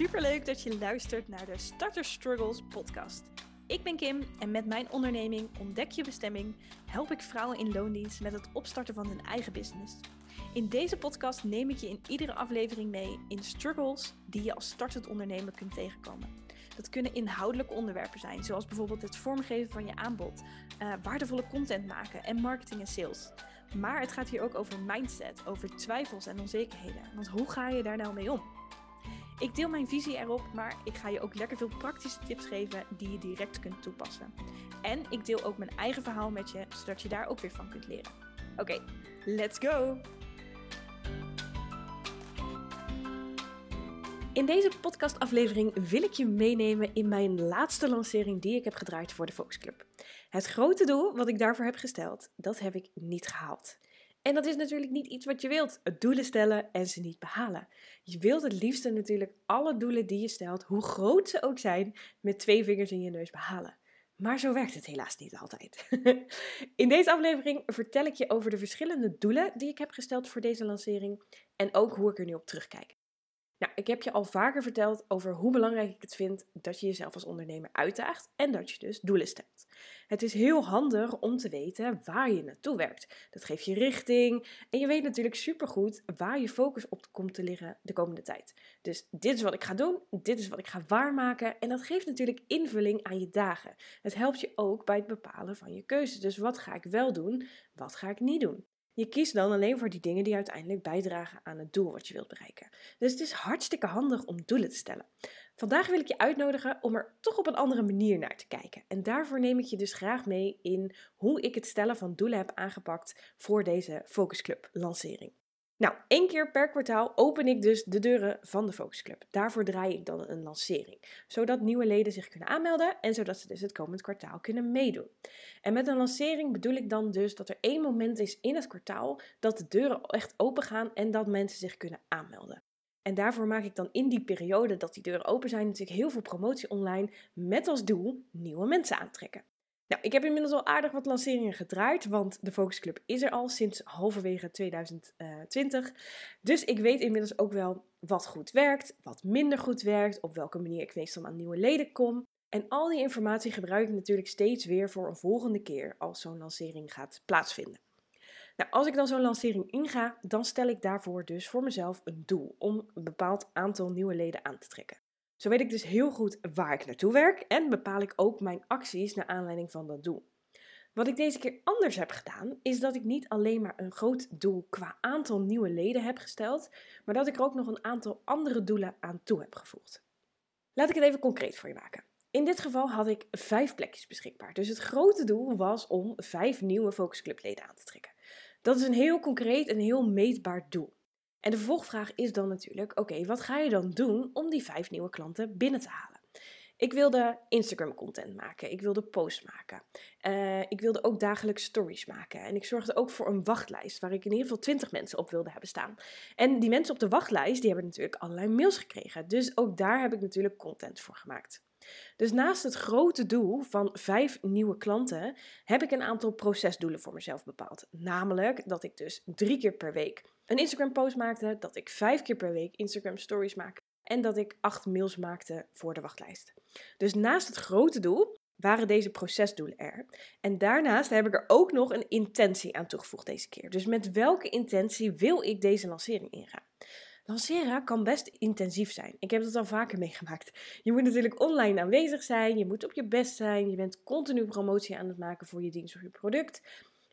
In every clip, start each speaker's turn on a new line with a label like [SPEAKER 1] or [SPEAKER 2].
[SPEAKER 1] Superleuk dat je luistert naar de Starter Struggles podcast. Ik ben Kim en met mijn onderneming Ontdek je bestemming help ik vrouwen in loondienst met het opstarten van hun eigen business. In deze podcast neem ik je in iedere aflevering mee in struggles die je als startend ondernemer kunt tegenkomen. Dat kunnen inhoudelijke onderwerpen zijn, zoals bijvoorbeeld het vormgeven van je aanbod, uh, waardevolle content maken en marketing en sales. Maar het gaat hier ook over mindset, over twijfels en onzekerheden. Want hoe ga je daar nou mee om? Ik deel mijn visie erop, maar ik ga je ook lekker veel praktische tips geven die je direct kunt toepassen. En ik deel ook mijn eigen verhaal met je, zodat je daar ook weer van kunt leren. Oké, let's go! In deze podcastaflevering wil ik je meenemen in mijn laatste lancering die ik heb gedraaid voor de Focus Club. Het grote doel wat ik daarvoor heb gesteld, dat heb ik niet gehaald. En dat is natuurlijk niet iets wat je wilt. Doelen stellen en ze niet behalen. Je wilt het liefste natuurlijk alle doelen die je stelt, hoe groot ze ook zijn, met twee vingers in je neus behalen. Maar zo werkt het helaas niet altijd. In deze aflevering vertel ik je over de verschillende doelen die ik heb gesteld voor deze lancering en ook hoe ik er nu op terugkijk. Nou, ik heb je al vaker verteld over hoe belangrijk ik het vind dat je jezelf als ondernemer uitdaagt en dat je dus doelen stelt. Het is heel handig om te weten waar je naartoe werkt. Dat geeft je richting en je weet natuurlijk supergoed waar je focus op komt te liggen de komende tijd. Dus dit is wat ik ga doen, dit is wat ik ga waarmaken en dat geeft natuurlijk invulling aan je dagen. Het helpt je ook bij het bepalen van je keuzes. Dus wat ga ik wel doen, wat ga ik niet doen? Je kiest dan alleen voor die dingen die uiteindelijk bijdragen aan het doel wat je wilt bereiken. Dus het is hartstikke handig om doelen te stellen. Vandaag wil ik je uitnodigen om er toch op een andere manier naar te kijken. En daarvoor neem ik je dus graag mee in hoe ik het stellen van doelen heb aangepakt voor deze Focus Club lancering. Nou, één keer per kwartaal open ik dus de deuren van de Focus Club. Daarvoor draai ik dan een lancering, zodat nieuwe leden zich kunnen aanmelden en zodat ze dus het komend kwartaal kunnen meedoen. En met een lancering bedoel ik dan dus dat er één moment is in het kwartaal dat de deuren echt open gaan en dat mensen zich kunnen aanmelden. En daarvoor maak ik dan in die periode dat die deuren open zijn natuurlijk heel veel promotie online met als doel nieuwe mensen aantrekken. Nou, ik heb inmiddels al aardig wat lanceringen gedraaid, want de Focus Club is er al sinds halverwege 2020. Dus ik weet inmiddels ook wel wat goed werkt, wat minder goed werkt, op welke manier ik meestal aan nieuwe leden kom. En al die informatie gebruik ik natuurlijk steeds weer voor een volgende keer als zo'n lancering gaat plaatsvinden. Nou, als ik dan zo'n lancering inga, dan stel ik daarvoor dus voor mezelf een doel om een bepaald aantal nieuwe leden aan te trekken. Zo weet ik dus heel goed waar ik naartoe werk en bepaal ik ook mijn acties naar aanleiding van dat doel. Wat ik deze keer anders heb gedaan, is dat ik niet alleen maar een groot doel qua aantal nieuwe leden heb gesteld, maar dat ik er ook nog een aantal andere doelen aan toe heb gevoegd. Laat ik het even concreet voor je maken. In dit geval had ik vijf plekjes beschikbaar. Dus het grote doel was om vijf nieuwe focusclubleden aan te trekken. Dat is een heel concreet en heel meetbaar doel. En de vervolgvraag is dan natuurlijk: oké, wat ga je dan doen om die vijf nieuwe klanten binnen te halen? Ik wilde Instagram content maken. Ik wilde posts maken. Uh, ik wilde ook dagelijks stories maken. En ik zorgde ook voor een wachtlijst waar ik in ieder geval 20 mensen op wilde hebben staan. En die mensen op de wachtlijst, die hebben natuurlijk allerlei mails gekregen. Dus ook daar heb ik natuurlijk content voor gemaakt. Dus naast het grote doel van vijf nieuwe klanten heb ik een aantal procesdoelen voor mezelf bepaald. Namelijk dat ik dus drie keer per week een Instagram post maakte, dat ik vijf keer per week Instagram stories maakte en dat ik acht mails maakte voor de wachtlijst. Dus naast het grote doel waren deze procesdoelen er. En daarnaast heb ik er ook nog een intentie aan toegevoegd deze keer. Dus met welke intentie wil ik deze lancering ingaan? Lanceren kan best intensief zijn. Ik heb dat al vaker meegemaakt. Je moet natuurlijk online aanwezig zijn, je moet op je best zijn, je bent continu promotie aan het maken voor je dienst of je product.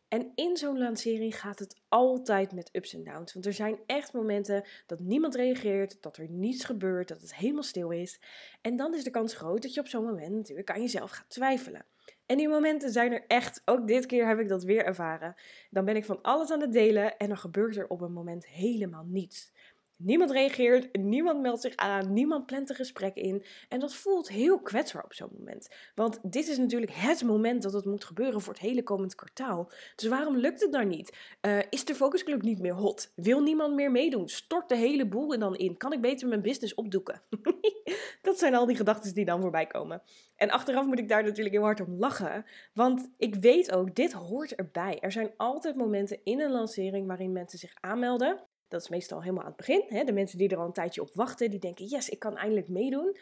[SPEAKER 1] En in zo'n lancering gaat het altijd met ups en downs. Want er zijn echt momenten dat niemand reageert, dat er niets gebeurt, dat het helemaal stil is. En dan is de kans groot dat je op zo'n moment natuurlijk aan jezelf gaat twijfelen. En die momenten zijn er echt. Ook dit keer heb ik dat weer ervaren. Dan ben ik van alles aan het delen en dan gebeurt er op een moment helemaal niets. Niemand reageert, niemand meldt zich aan, niemand plant een gesprek in. En dat voelt heel kwetsbaar op zo'n moment. Want dit is natuurlijk het moment dat het moet gebeuren voor het hele komend kwartaal. Dus waarom lukt het dan niet? Uh, is de focusclub niet meer hot? Wil niemand meer meedoen? Stort de hele boel er dan in? Kan ik beter mijn business opdoeken? dat zijn al die gedachten die dan voorbij komen. En achteraf moet ik daar natuurlijk heel hard om lachen. Want ik weet ook, dit hoort erbij. Er zijn altijd momenten in een lancering waarin mensen zich aanmelden Dat is meestal helemaal aan het begin. Hè? De mensen die er al een tijdje op wachten, die denken, yes, ik kan eindelijk meedoen.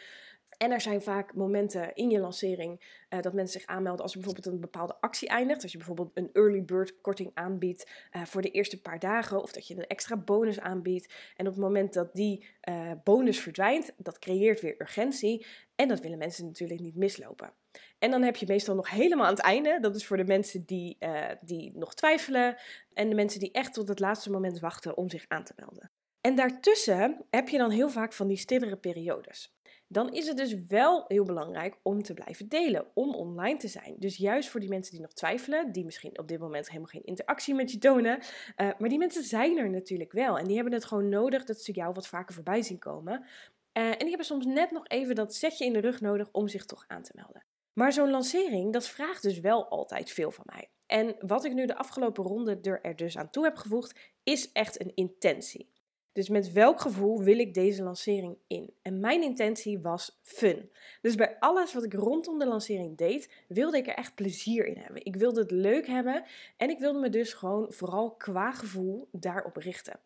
[SPEAKER 1] En er zijn vaak momenten in je lancering uh, dat mensen zich aanmelden als er bijvoorbeeld een bepaalde actie eindigt. Als je bijvoorbeeld een early bird korting aanbiedt uh, voor de eerste paar dagen. Of dat je een extra bonus aanbiedt. En op het moment dat die uh, bonus verdwijnt, dat creëert weer urgentie. En dat willen mensen natuurlijk niet mislopen. En dan heb je meestal nog helemaal aan het einde. Dat is voor de mensen die, die nog twijfelen. En de mensen die echt tot het laatste moment wachten om zich aan te melden. En daartussen heb je dan heel vaak van die stillere periodes dan is het dus wel heel belangrijk om te blijven delen, om online te zijn. Dus juist voor die mensen die nog twijfelen, die misschien op dit moment helemaal geen interactie met je tonen, uh, maar die mensen zijn er natuurlijk wel en die hebben het gewoon nodig dat ze jou wat vaker voorbij zien komen. Uh, en die hebben soms net nog even dat setje in de rug nodig om zich toch aan te melden. Maar zo'n lancering, dat vraagt dus wel altijd veel van mij. En wat ik nu de afgelopen ronde er dus aan toe heb gevoegd, is echt een intentie. Dus met welk gevoel wil ik deze lancering in? En mijn intentie was fun. Dus bij alles wat ik rondom de lancering deed, wilde ik er echt plezier in hebben. Ik wilde het leuk hebben en ik wilde me dus gewoon vooral qua gevoel daarop richten.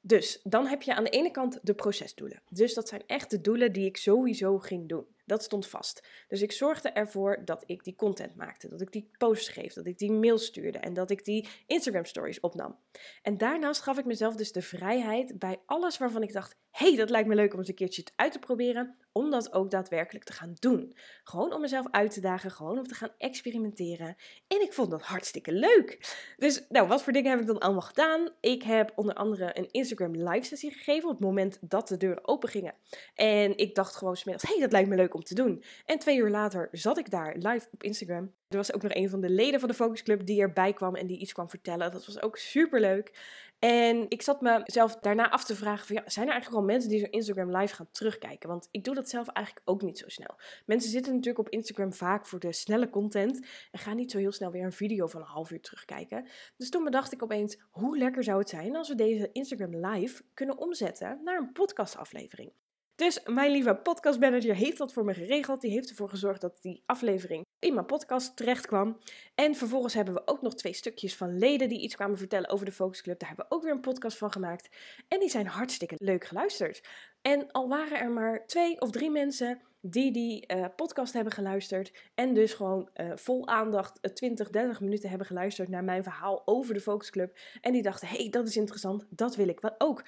[SPEAKER 1] Dus dan heb je aan de ene kant de procesdoelen. Dus dat zijn echt de doelen die ik sowieso ging doen. Dat stond vast. Dus ik zorgde ervoor dat ik die content maakte, dat ik die posts schreef, dat ik die mails stuurde en dat ik die Instagram stories opnam. En daarnaast gaf ik mezelf dus de vrijheid bij alles waarvan ik dacht: hey, dat lijkt me leuk om eens een keertje uit te proberen, om dat ook daadwerkelijk te gaan doen. Gewoon om mezelf uit te dagen, gewoon om te gaan experimenteren. En ik vond dat hartstikke leuk. Dus, nou, wat voor dingen heb ik dan allemaal gedaan? Ik heb onder andere een Instagram live sessie gegeven op het moment dat de deuren open gingen. En ik dacht gewoon smiddags: hey, dat lijkt me om te doen. En twee uur later zat ik daar live op Instagram. Er was ook nog een van de leden van de Focus Club die erbij kwam en die iets kwam vertellen. Dat was ook super leuk. En ik zat mezelf daarna af te vragen: van, ja, zijn er eigenlijk al mensen die zo Instagram live gaan terugkijken? Want ik doe dat zelf eigenlijk ook niet zo snel. Mensen zitten natuurlijk op Instagram vaak voor de snelle content en gaan niet zo heel snel weer een video van een half uur terugkijken. Dus toen bedacht ik opeens: hoe lekker zou het zijn als we deze Instagram live kunnen omzetten naar een podcastaflevering? Dus mijn lieve podcastmanager heeft dat voor me geregeld. Die heeft ervoor gezorgd dat die aflevering in mijn podcast terecht kwam. En vervolgens hebben we ook nog twee stukjes van leden die iets kwamen vertellen over de Focus Club. Daar hebben we ook weer een podcast van gemaakt. En die zijn hartstikke leuk geluisterd. En al waren er maar twee of drie mensen die die uh, podcast hebben geluisterd. En dus gewoon uh, vol aandacht uh, 20, 30 minuten hebben geluisterd naar mijn verhaal over de Focus Club. En die dachten, hey, dat is interessant, dat wil ik wel ook.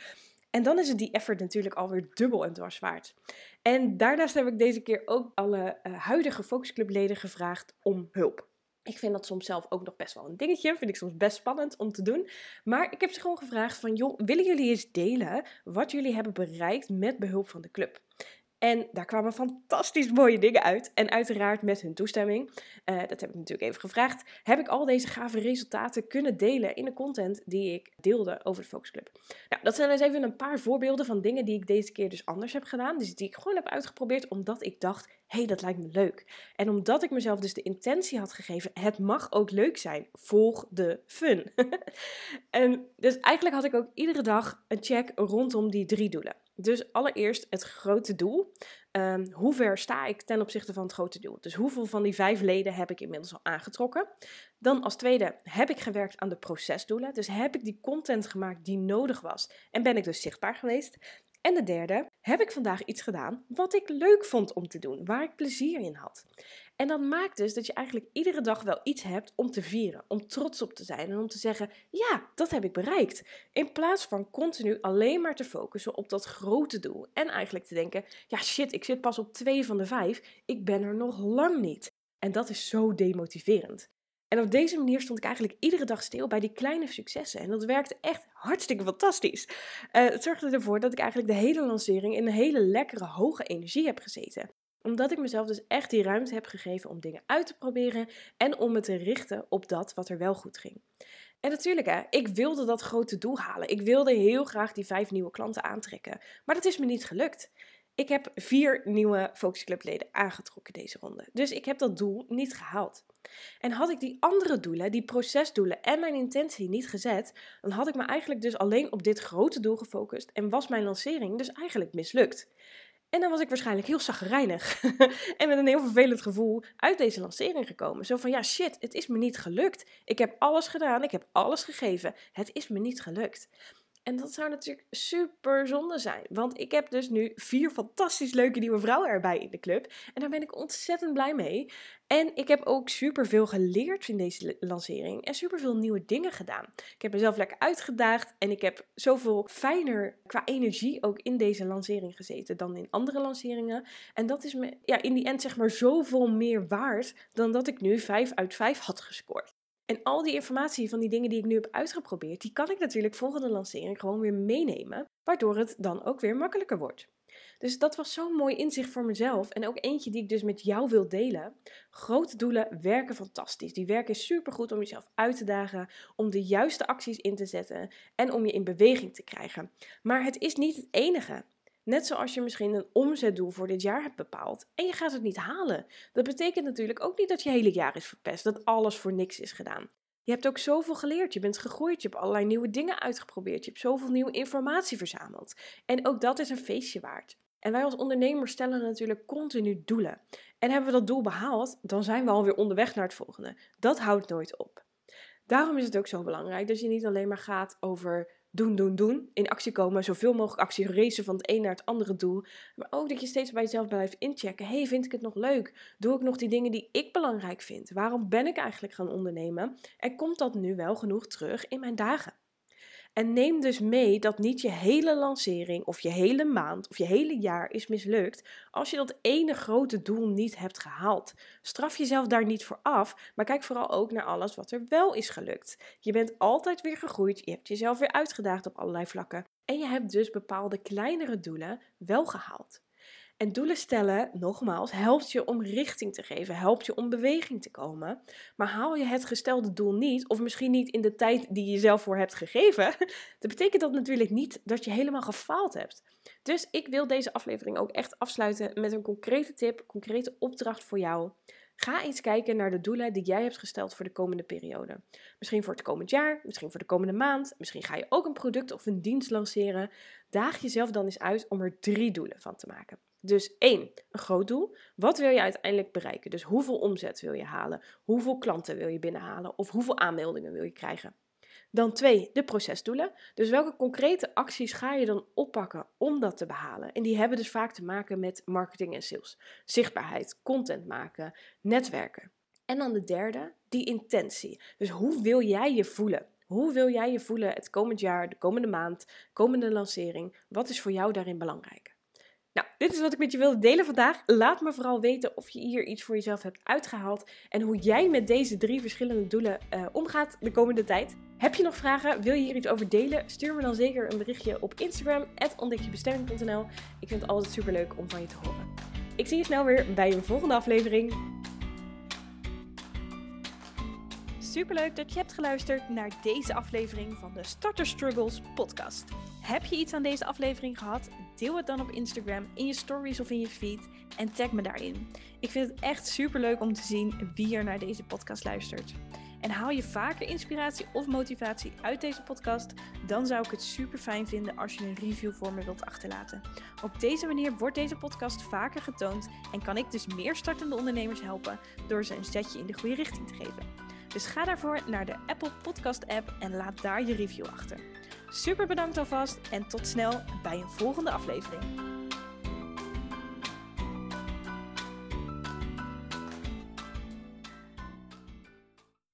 [SPEAKER 1] En dan is het die effort natuurlijk alweer dubbel en dwars waard. En daarnaast heb ik deze keer ook alle uh, huidige focusclubleden gevraagd om hulp. Ik vind dat soms zelf ook nog best wel een dingetje. Vind ik soms best spannend om te doen. Maar ik heb ze gewoon gevraagd van, joh, willen jullie eens delen wat jullie hebben bereikt met behulp van de club? En daar kwamen fantastisch mooie dingen uit. En uiteraard met hun toestemming, uh, dat heb ik natuurlijk even gevraagd, heb ik al deze gave resultaten kunnen delen in de content die ik deelde over de Focus Club. Nou, dat zijn dus even een paar voorbeelden van dingen die ik deze keer dus anders heb gedaan. Dus die ik gewoon heb uitgeprobeerd omdat ik dacht, hé, hey, dat lijkt me leuk. En omdat ik mezelf dus de intentie had gegeven, het mag ook leuk zijn. Volg de fun. en dus eigenlijk had ik ook iedere dag een check rondom die drie doelen. Dus allereerst het grote doel. Um, hoe ver sta ik ten opzichte van het grote doel? Dus hoeveel van die vijf leden heb ik inmiddels al aangetrokken? Dan als tweede, heb ik gewerkt aan de procesdoelen? Dus heb ik die content gemaakt die nodig was? En ben ik dus zichtbaar geweest? En de derde, heb ik vandaag iets gedaan wat ik leuk vond om te doen, waar ik plezier in had? En dat maakt dus dat je eigenlijk iedere dag wel iets hebt om te vieren, om trots op te zijn en om te zeggen: ja, dat heb ik bereikt. In plaats van continu alleen maar te focussen op dat grote doel en eigenlijk te denken: ja, shit, ik zit pas op twee van de vijf, ik ben er nog lang niet. En dat is zo demotiverend. En op deze manier stond ik eigenlijk iedere dag stil bij die kleine successen. En dat werkte echt hartstikke fantastisch. Uh, het zorgde ervoor dat ik eigenlijk de hele lancering in een hele lekkere, hoge energie heb gezeten omdat ik mezelf dus echt die ruimte heb gegeven om dingen uit te proberen en om me te richten op dat wat er wel goed ging. En natuurlijk, hè, ik wilde dat grote doel halen. Ik wilde heel graag die vijf nieuwe klanten aantrekken. Maar dat is me niet gelukt. Ik heb vier nieuwe Focus Club leden aangetrokken deze ronde. Dus ik heb dat doel niet gehaald. En had ik die andere doelen, die procesdoelen en mijn intentie niet gezet, dan had ik me eigenlijk dus alleen op dit grote doel gefocust en was mijn lancering dus eigenlijk mislukt. En dan was ik waarschijnlijk heel zagrijnig en met een heel vervelend gevoel uit deze lancering gekomen. Zo van, ja shit, het is me niet gelukt. Ik heb alles gedaan, ik heb alles gegeven. Het is me niet gelukt. En dat zou natuurlijk super zonde zijn. Want ik heb dus nu vier fantastisch leuke nieuwe vrouwen erbij in de club. En daar ben ik ontzettend blij mee. En ik heb ook super veel geleerd in deze lancering. En super veel nieuwe dingen gedaan. Ik heb mezelf lekker uitgedaagd. En ik heb zoveel fijner qua energie ook in deze lancering gezeten dan in andere lanceringen. En dat is me ja, in die end zeg maar zoveel meer waard dan dat ik nu 5 uit 5 had gescoord. En al die informatie van die dingen die ik nu heb uitgeprobeerd, die kan ik natuurlijk volgende lancering gewoon weer meenemen, waardoor het dan ook weer makkelijker wordt. Dus dat was zo'n mooi inzicht voor mezelf en ook eentje die ik dus met jou wil delen. Grote doelen werken fantastisch. Die werken supergoed om jezelf uit te dagen, om de juiste acties in te zetten en om je in beweging te krijgen. Maar het is niet het enige. Net zoals je misschien een omzetdoel voor dit jaar hebt bepaald en je gaat het niet halen. Dat betekent natuurlijk ook niet dat je hele jaar is verpest, dat alles voor niks is gedaan. Je hebt ook zoveel geleerd, je bent gegroeid, je hebt allerlei nieuwe dingen uitgeprobeerd, je hebt zoveel nieuwe informatie verzameld. En ook dat is een feestje waard. En wij als ondernemers stellen natuurlijk continu doelen. En hebben we dat doel behaald, dan zijn we alweer onderweg naar het volgende. Dat houdt nooit op. Daarom is het ook zo belangrijk dat je niet alleen maar gaat over doen, doen, doen. In actie komen, zoveel mogelijk actie racen van het een naar het andere doel. Maar ook dat je steeds bij jezelf blijft inchecken. hey, vind ik het nog leuk? Doe ik nog die dingen die ik belangrijk vind? Waarom ben ik eigenlijk gaan ondernemen? En komt dat nu wel genoeg terug in mijn dagen? En neem dus mee dat niet je hele lancering of je hele maand of je hele jaar is mislukt als je dat ene grote doel niet hebt gehaald. Straf jezelf daar niet voor af, maar kijk vooral ook naar alles wat er wel is gelukt. Je bent altijd weer gegroeid, je hebt jezelf weer uitgedaagd op allerlei vlakken en je hebt dus bepaalde kleinere doelen wel gehaald. En doelen stellen, nogmaals, helpt je om richting te geven, helpt je om beweging te komen. Maar haal je het gestelde doel niet, of misschien niet in de tijd die je zelf voor hebt gegeven, dan betekent dat natuurlijk niet dat je helemaal gefaald hebt. Dus ik wil deze aflevering ook echt afsluiten met een concrete tip, concrete opdracht voor jou. Ga eens kijken naar de doelen die jij hebt gesteld voor de komende periode. Misschien voor het komend jaar, misschien voor de komende maand. Misschien ga je ook een product of een dienst lanceren. Daag jezelf dan eens uit om er drie doelen van te maken. Dus één, een groot doel. Wat wil je uiteindelijk bereiken? Dus hoeveel omzet wil je halen? Hoeveel klanten wil je binnenhalen? Of hoeveel aanmeldingen wil je krijgen? Dan twee, de procesdoelen. Dus welke concrete acties ga je dan oppakken om dat te behalen? En die hebben dus vaak te maken met marketing en sales. Zichtbaarheid, content maken, netwerken. En dan de derde, die intentie. Dus hoe wil jij je voelen? Hoe wil jij je voelen het komend jaar, de komende maand, komende lancering? Wat is voor jou daarin belangrijk? Nou, dit is wat ik met je wilde delen vandaag. Laat me vooral weten of je hier iets voor jezelf hebt uitgehaald en hoe jij met deze drie verschillende doelen uh, omgaat de komende tijd. Heb je nog vragen? Wil je hier iets over delen? Stuur me dan zeker een berichtje op Instagram, ontdekjebestemming.nl. Ik vind het altijd super leuk om van je te horen. Ik zie je snel weer bij een volgende aflevering. Superleuk dat je hebt geluisterd naar deze aflevering van de Starter Struggles podcast. Heb je iets aan deze aflevering gehad? Deel het dan op Instagram, in je stories of in je feed en tag me daarin. Ik vind het echt super leuk om te zien wie er naar deze podcast luistert. En haal je vaker inspiratie of motivatie uit deze podcast, dan zou ik het super fijn vinden als je een review voor me wilt achterlaten. Op deze manier wordt deze podcast vaker getoond en kan ik dus meer startende ondernemers helpen door ze een zetje in de goede richting te geven. Dus ga daarvoor naar de Apple Podcast app en laat daar je review achter. Super bedankt alvast en tot snel bij een volgende aflevering.